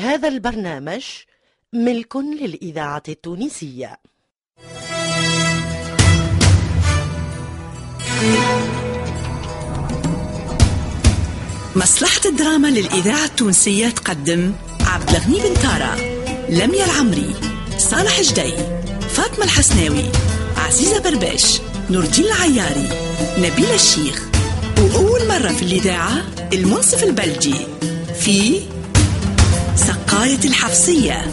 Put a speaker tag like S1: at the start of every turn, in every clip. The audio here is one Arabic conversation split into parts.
S1: هذا البرنامج ملك للإذاعة التونسية.
S2: مصلحة الدراما للإذاعة التونسية تقدم عبد الغني بن تارا لميا العمري صالح جدي فاطمة الحسناوي عزيزة برباش نور الدين العياري نبيل الشيخ وأول مرة في الإذاعة المنصف البلجي في سقاية الحفصية.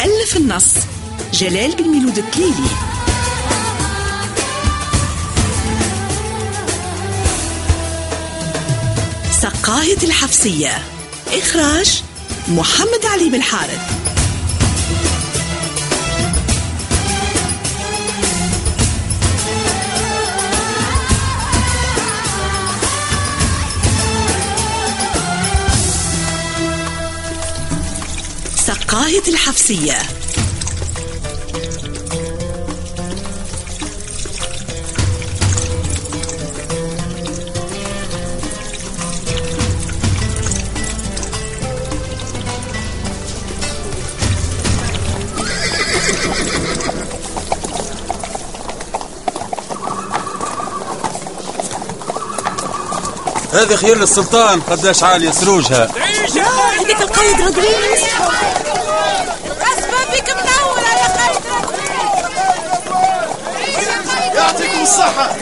S2: ألف النص. جلال بن ميلود التليلي. سقاية الحفصية. إخراج محمد علي بن حارث سقاية
S3: هذه خير للسلطان قداش عالية سروجها.
S2: هذيك القايد رودريغيز
S4: اسمع بك منورة يا خالد
S5: يعطيكم الصحة.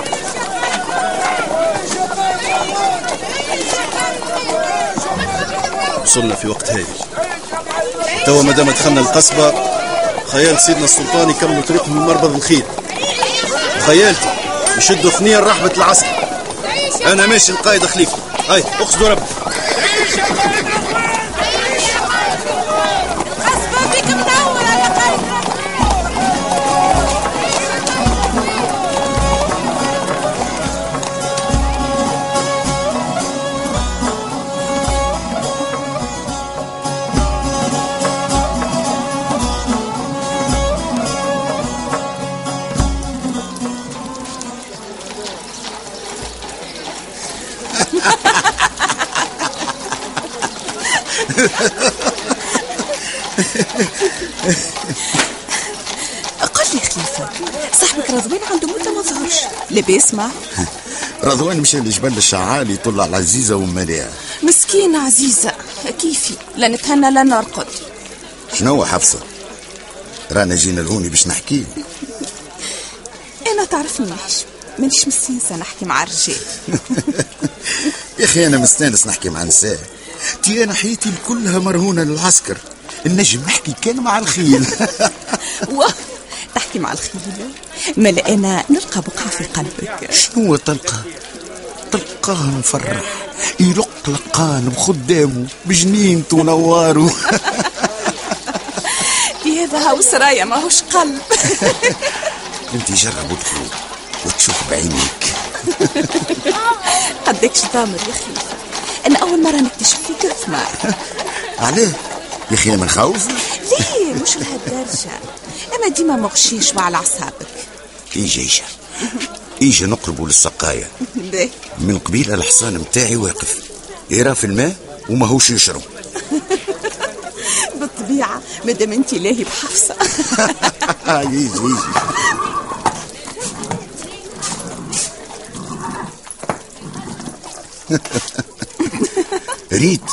S5: وصلنا في وقت هايل. توا ما دام دخلنا القصبة خيال سيدنا السلطان يكملوا طريقهم من مربض الخيل. خيالتي يشدوا ثنيا رحبة العسكر. أنا ماشي القائد خليفة. هاي اقصدوا ربي.
S2: لاباس ما
S6: رضوان مشى لجبل الشعال يطلع على عزيزة ومليئة
S2: مسكينة عزيزة كيفي؟ لا نتهنى لا نرقد.
S6: شنو حفصة؟ رانا جينا لهوني باش نحكي.
S2: أنا تعرفني نحشم مانيش مستانسة نحكي مع الرجال.
S6: يا أخي أنا مستانس نحكي مع نساء. تي أنا حياتي كلها مرهونة للعسكر. نجم نحكي كان مع الخيل.
S2: تحكي مع الخيل ملا أنا نلقى بقعة في قلبك.
S6: شنو تلقى تلقاه مفرح. يلق لقان بخدامه بجنينته ونواره.
S2: هذا هاو سرايا ماهوش قلب.
S6: انت جرب ودخل وتشوف بعينيك.
S2: قدكش ضامر يا خليفة. أنا أول مرة نكتشف فيك الثمار
S6: عليه يا أنا من خوف
S2: ليه؟ مش لهالدرجة أما ديما مغشيش وعلى أعصابك
S6: إيجا إيجا إيجا نقربوا للسقاية
S2: باهي
S6: من قبيل الحصان متاعي واقف. يرى في الماء وماهوش يشرب.
S2: بالطبيعة مادام أنت لاهي
S6: يجي يجي ريت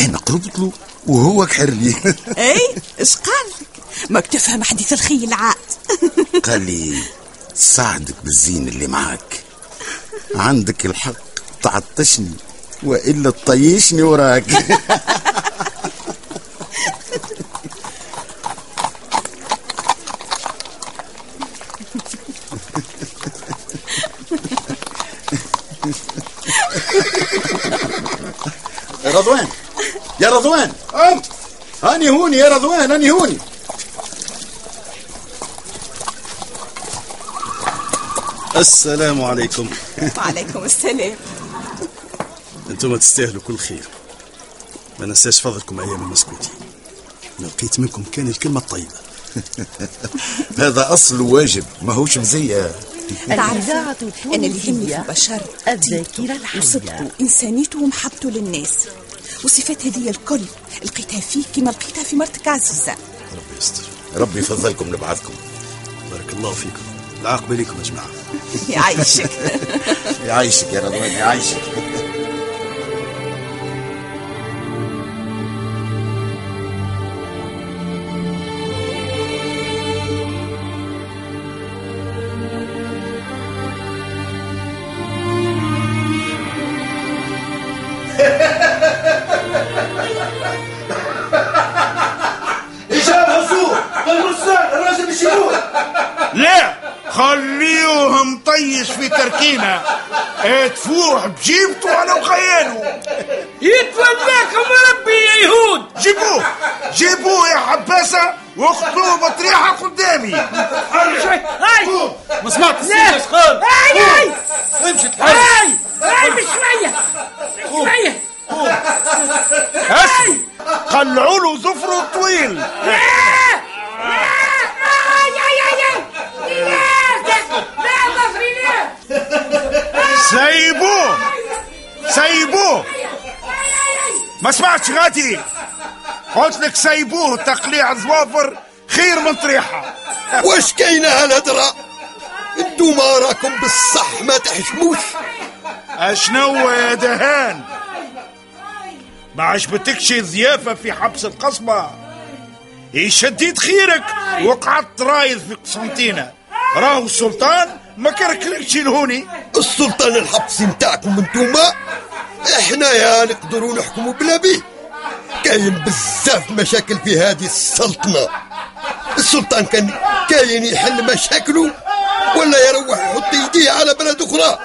S6: أنا قربت له. وهو كحر لي
S2: أي إيش قال؟ لك ما تفهم حديث الخيل عاد.
S6: قال لي ساعدك بالزين اللي معاك. عندك الحق تعطشني وإلا تطيشني وراك. يا رضوان يا رضوان.
S5: أم
S6: هاني هوني يا رضوان هاني هوني.
S5: السلام عليكم.
S2: وعليكم السلام.
S5: أنتم تستاهلوا كل خير. ما ننساش فضلكم أيام المسكوتي. ما لقيت منكم كان الكلمة الطيبة.
S6: هذا أصل واجب ماهوش مزية.
S1: الإذاعة
S7: أنا اللي يهمني في البشر
S1: الذاكرة الحية.
S7: وصدقه إنسانيته ومحبته للناس. والصفات هذه الكل لقيتها فيك كما لقيتها في مرتك عزيزة.
S5: ربي يستر. ربي يفضلكم لبعضكم
S6: بارك الله فيكم. العاقبة ليكم يا جماعة.
S7: يعيشك.
S5: يعيشك يا رضوان يعيشك.
S8: تركينا تفوح بجيبته على وخياله.
S3: يتولاكم ربي يا يهود.
S8: جيبوه. جيبوه يا حباسة واخذوه بطريحة قدامي.
S3: هاي.
S6: ما سمعت يا شخان
S3: هاي هاي.
S6: امشي تحرك.
S3: هاي. هاي بشوية. بشوية.
S8: هسي قلعوا له ظفره الطويل سيبوه سيبوه. ما سمعتش غادي. قلت لك سيبوه تقليع ظوافر خير من طريحة.
S9: واش كاينة هالهدرة؟ انتوما راكم بالصح ما تحشموش.
S8: أشنو يا دهان؟ ما عجبتكش ضيافة في حبس القصبة؟ شديت خيرك وقعدت رايض في قسنطينة. راهو السلطان ما كركلكش لهوني.
S9: السلطان الحبسي متاعكم انتوما. إحنا يا نقدروا نحكموا بلا بيه. كاين بزاف مشاكل في هذه السلطنة. السلطان كان كاين يحل مشاكله ولا يروح يحط يديه على بلد أخرى.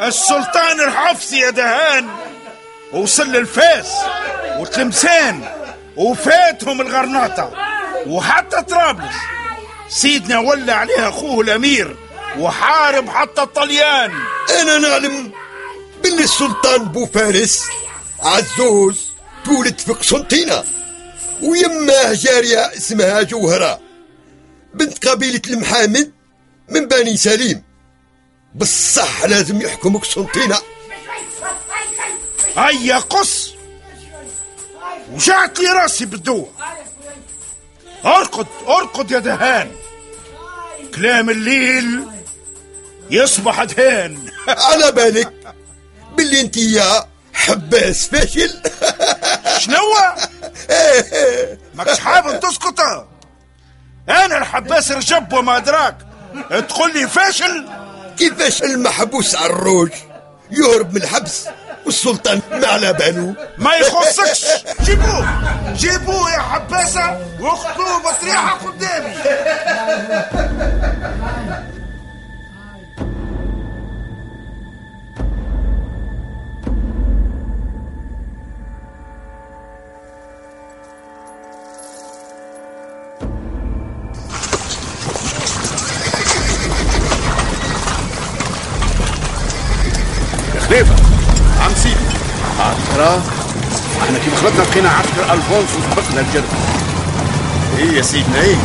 S8: السلطان الحفصي يا دهان وصل للفاس وتلمسان وفاتهم الغرناطة وحتى طرابلس. سيدنا ولى عليها أخوه الأمير وحارب حتى الطليان.
S9: أنا نعلم باللي السلطان بو فارس عزوز تولد في قسنطينة ويماه جارية اسمها جوهرة بنت قبيلة المحامد من بني سليم. بالصح لازم يحكم قسنطينة.
S8: هيا قص. وجعت لي راسي بالدواء. أرقد أرقد يا دهان. كلام الليل يصبح دهان.
S9: على بالك. باللي انت يا حباس فاشل
S8: شنو ماكش حابب تسكت؟ أنا الحباس رجب وما أدراك. تقول لي فاشل.
S9: كيفاش المحبوس عروج يهرب من الحبس والسلطان ما على باله.
S8: ما يخصكش. جيبوه جيبوه يا حباسة. واخذوه بطريحة قدامي.
S6: بقينا عسكر ألفونس وسبقنا الجرب
S5: إيه يا سيدنا إيه؟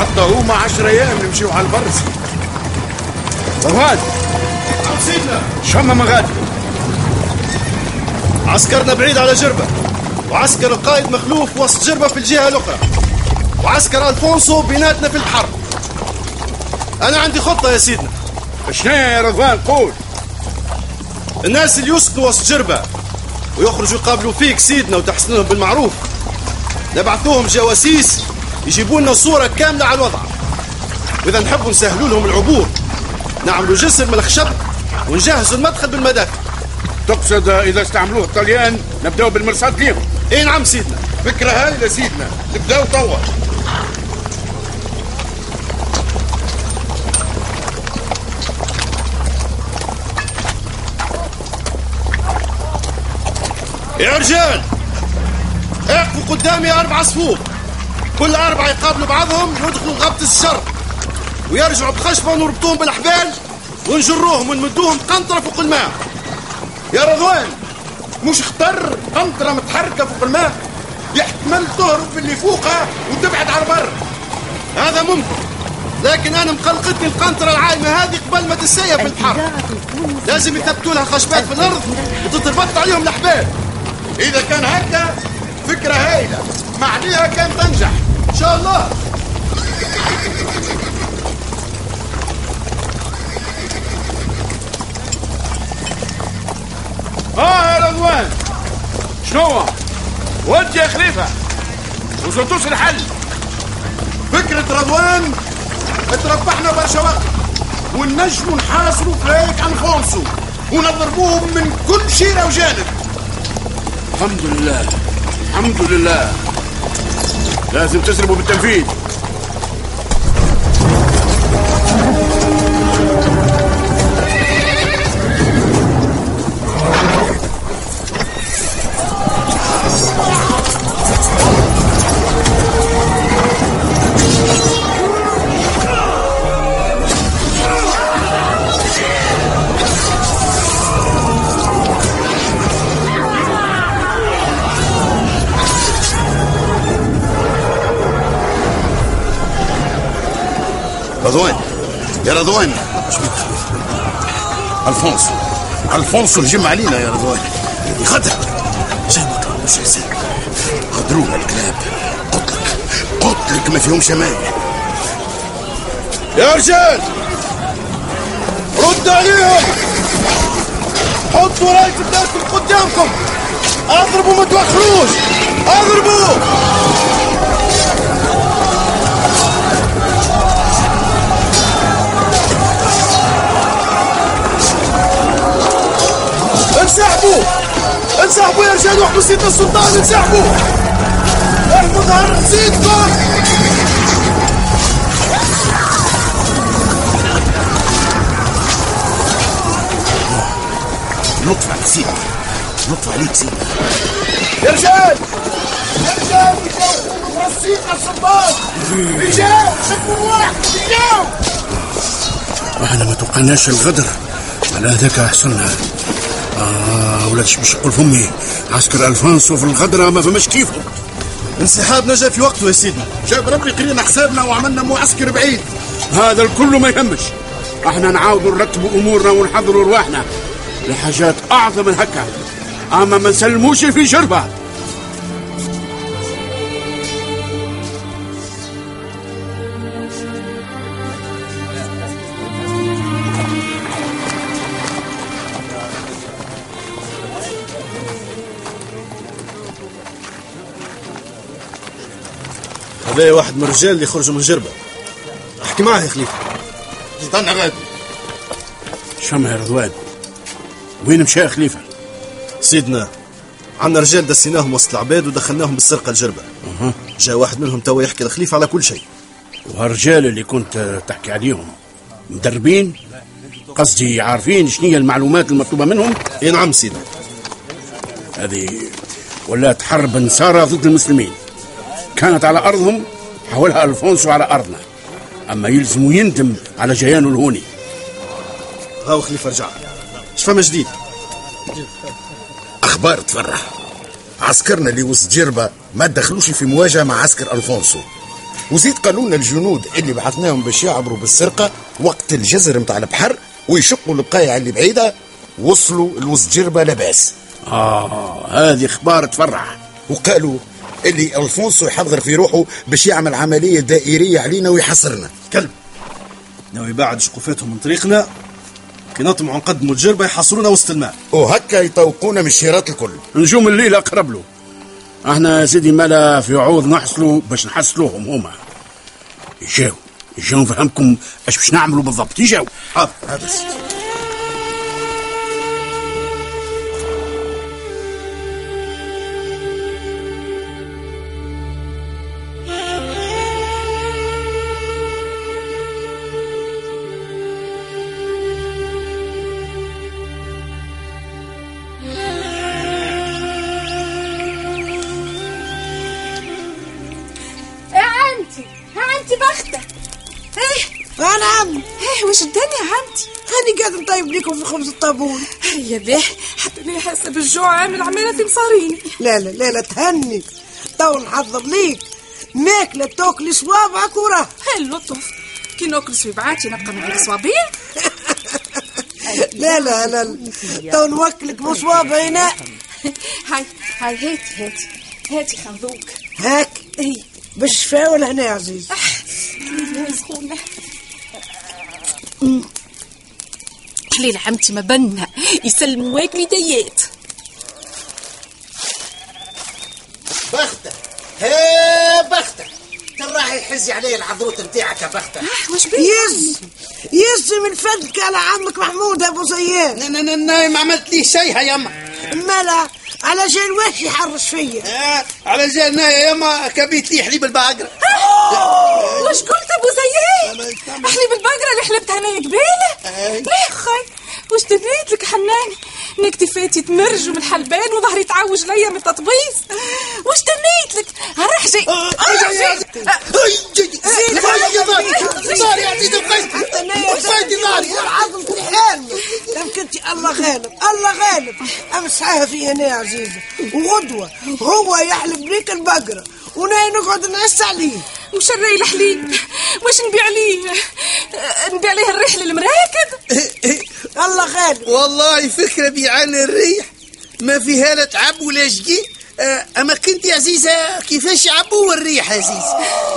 S6: حتى هما عشر أيام نمشيو على البرز. غاد
S5: عم سيدنا
S6: شم مغادي
S5: عسكرنا بعيد على جربة. وعسكر القائد مخلوف وسط جربة في الجهة الأخرى. وعسكر ألفونسو بيناتنا في البحر أنا عندي خطة يا سيدنا.
S6: شنو يا رضوان؟ قول.
S5: الناس اللي يسكنوا وسط جربة ويخرجوا يقابلوا فيك سيدنا وتحسنهم بالمعروف. نبعثوهم جواسيس يجيبوا لنا صورة كاملة على الوضع. وإذا نحبوا نسهلوا لهم العبور. نعملوا جسر من الخشب ونجهزوا المدخل بالمداخل.
S6: تقصد إذا استعملوه الطليان نبداو بالمرصاد ليهم
S5: إي نعم سيدنا.
S6: فكرة هايلة سيدنا. نبداو توا
S5: يا رجال! اقفوا قدامي أربع صفوف كل أربعة يقابلوا بعضهم ويدخلوا غابة الشر! ويرجعوا بخشبة ونربطوهم بالحبال ونجروهم ونمدوهم قنطرة فوق الماء! يا رضوان! مش اختر قنطرة متحركة فوق الماء! يحتمل تهرب باللي فوقها وتبعد على بر هذا ممكن! لكن أنا مقلقتني القنطرة العايمه هذه قبل ما تسيب في البحر لازم يثبتوا لها خشبات في الأرض وتتربط عليهم الحبال
S6: إذا كان هكا فكرة هايلة. معنيها كان تنجح.
S5: إن شاء الله.
S10: آه يا رضوان. شنو؟ يا خليفة. وصلتوش الحل.
S6: فكرة رضوان تربحنا برشا وقت. ونجموا نحاصروا فلايك انفونسو ونضربوهم من كل شيره وجانب
S10: الحمد لله. الحمد لله. لازم تسربوا بالتنفيذ.
S6: رضوان. يا رضوان. الفونسو الفونسو هجم علينا يا رضوان. يخدر زي ما مش حسين خدروها الكلاب. قتلك. قتلك ما فيهم شمال.
S10: يا رجال! رد عليهم! حطوا راية الداخل قدامكم أضربوا ما توخروش أضربوا! انسحبوا! انسحبوا يا رجال واحموا سيدنا السلطان انسحبوا! احموا ظهر سيدكم
S6: نطفى على سيدي نطفى عليك سيدي
S10: يا رجال! يا رجال رصينا السلطان! رجال شكوا واحد رجال!
S6: إحنا ما توقعناش الغدر على هذاك احسننا آه ولاد مش يقول فمي؟ عسكر ألفانسو في الغدرة ما فماش كيفهم
S5: انسحابنا جاء في وقته يا سيدنا.
S6: جاب ربي قرينا حسابنا وعملنا معسكر بعيد.
S10: هذا الكل ما يهمش. إحنا نعاودوا نرتبوا أمورنا ونحضروا رواحنا لحاجات أعظم من هكا. أما ما نسلموش في جربه
S5: هذا واحد من الرجال اللي خرجوا من جربه احكي معاه يا خليفة.
S6: استنى غادي
S10: يا رضوان. وين مشى خليفة؟
S5: سيدنا عندنا رجال دسيناهم وسط العباد ودخلناهم بالسرقة الجربة. جاء واحد منهم توا يحكي لخليفه على كل شيء.
S10: وهالرجال اللي كنت تحكي عليهم مدربين؟ قصدي عارفين شنو هي المعلومات المطلوبة منهم؟
S5: إي نعم سيدنا.
S10: هذه ولات حرب نصارى ضد المسلمين. كانت على أرضهم حولها ألفونسو على أرضنا. أما يلزموا يندم على جيانه الهوني.
S5: هاو خليفه رجع اش فما جديد؟
S6: أخبار تفرح. عسكرنا اللي وسط جربة ما دخلوش في مواجهة مع عسكر ألفونسو. وزيد قالوا لنا الجنود اللي بعثناهم باش يعبروا بالسرقة وقت الجزر متاع البحر ويشقوا البقايع اللي بعيدة وصلوا لوسط جربة لاباس.
S10: آه هذه أخبار تفرح.
S6: وقالوا اللي ألفونسو يحضر في روحه باش يعمل عملية دائرية علينا ويحصرنا.
S5: كلب. ناوي يبعد شقوفاتهم من طريقنا. كي نطمعوا نقدموا الجربة يحصرونا وسط الماء.
S6: وهكا يطوقونا من الشيرات الكل.
S10: نجوم الليل أقرب له. إحنا سيدي مالا في عوض نحصلوا باش نحصلوهم هما. يجاو. يجاو نفهمكم اش باش نعملوا بالضبط. يجاو.
S5: حاضر.
S6: هذا
S11: عمتي. يا عمتي بختك
S12: إيه. أنا عم إيه وش الدنيا عمتي؟ هاني قاعد نطيب لكم في خبز الطابون.
S11: يا بيه حتى أنا حاسة بالجوع عامل عمالة في مصاريني
S12: لا لا لا لا تهني. تو نحضر ليك. ماكلة تاكلي صوابعك وراه
S11: اللطف كي ناكل سويبعاتي نبقى غير صوابيع
S12: لا لا لا تو نوكلك بصوابع هنا.
S11: هاي هاي هاتي هاتي. هاتي خنذوق.
S12: هاك.
S11: اي
S12: بالشفاء ولا هنا يا عزيز؟
S11: حليل عمتي ما بنا. يسلم واكل يديات
S6: بختك هي بختك تراح يحز علي العضروت نتاعك يا بختك
S11: واش بيه
S12: يز يز من فدك على عمك محمود أبو زيان
S13: أنا أنا ما عملت لي شيء يا يما.
S12: مالا علشان واش يحرش فيا؟
S13: آه على جالنا يا يما كبيت لي حليب الباقرة.
S11: واش قلت أبو زيان حليب البقرة اللي حلبتها أنا قبيله لا خاي واش تنيت لك حناني انك تفاتي تمرج من الحلبان وظهري تعوج ليا من التطبيص واش تنيت لك؟ هرحجي
S13: ناري يا عزيز بقيت ناري
S12: عظم في حالي يمكن الله غالب الله غالب. امسحها في هنا يا عزيزة. وغدوة. هو يحلب ليك البقرة. وأنا نقعد نعس عليه.
S11: وش الراي الحليب واش نبيع ليه نبيع ليه الرحل المراكب
S12: الله غالب
S13: والله فكرة بيعان الريح ما فيها لا تعب ولا شقي. آه، أما كنت يا عزيزة كيفاش يعبوا الريح يا عزيز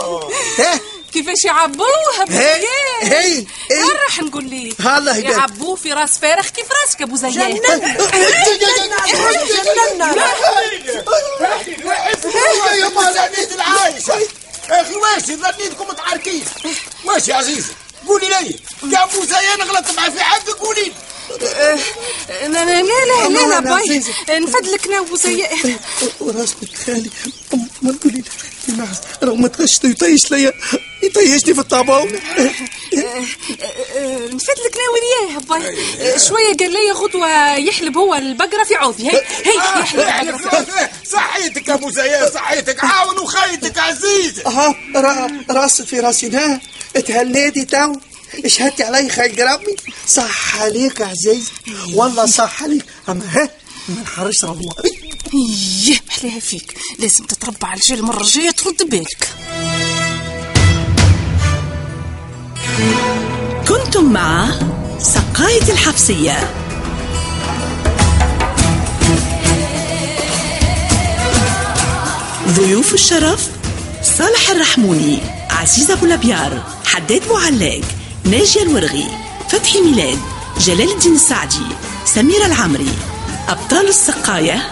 S13: ها؟
S11: كيفاش يعبوها
S13: هي-
S11: بزيان
S13: هي-.
S11: وين راح نقول ليه؟
S13: الله يبارك.
S11: يعبوه في راس فارغ كيف راسك أبو زيان
S12: جننا
S6: يا ما لعنيت العايش أخي واش ظنيتكم متعاركين واش يا عزيز قولي لي يا أبو زيان غلطت مع في حقك قولي لي.
S11: لا لا لا لا لا باي. نفدلك زيان
S13: وراسك خالي ما تقولي لي معز رغم ما تغشت يطيش ليا يطيشني في الطابون
S11: نفدلك أنا وياه باي شوية قال لي غدوه يحلب هو البقره في عوضي هي هي يحلب
S6: صحيتك يا زيان صحيتك عاون وخيتك عزيز
S13: ها را- راس في راسي ده تهليتي تو اشهدتي علي خير ربي صح عليك يا عزيز والله صح عليك اما ها ما نحرش رضوان
S11: إيه محلاها فيك. لازم تتربى على الجيل المره الجاية ترد بالك
S7: كنتم مع سقاية الحفصية ضيوف الشرف صالح الرحموني عزيز أبو لبيار حداد بوعلاق ناجية الورغي فتحي ميلاد جلال الدين السعدي سميرة العمري. أبطال السقاية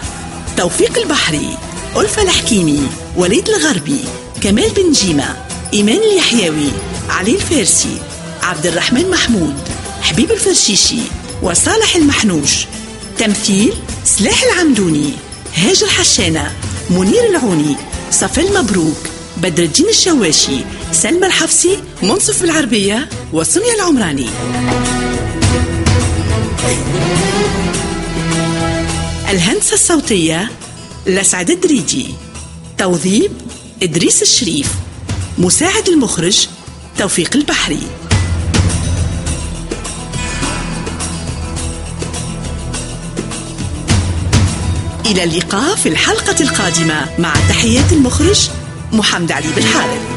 S7: توفيق البحري ألفة الحكيمي وليد الغربي كمال بن جيمة إيمان اليحيوي علي الفارسي عبد الرحمن محمود حبيب الفرشيشي وصالح المحنوش تمثيل سلاح العمدوني هاجر حشانة منير العوني صفل مبروك بدر الدين الشواشي سلمى الحفصي منصف العربية وسمية العمراني. الهندسة الصوتية لسعد الدريجي. توظيب إدريس الشريف. مساعد المخرج توفيق البحري. إلى اللقاء في الحلقة القادمة مع تحيات المخرج محمد علي بالحارث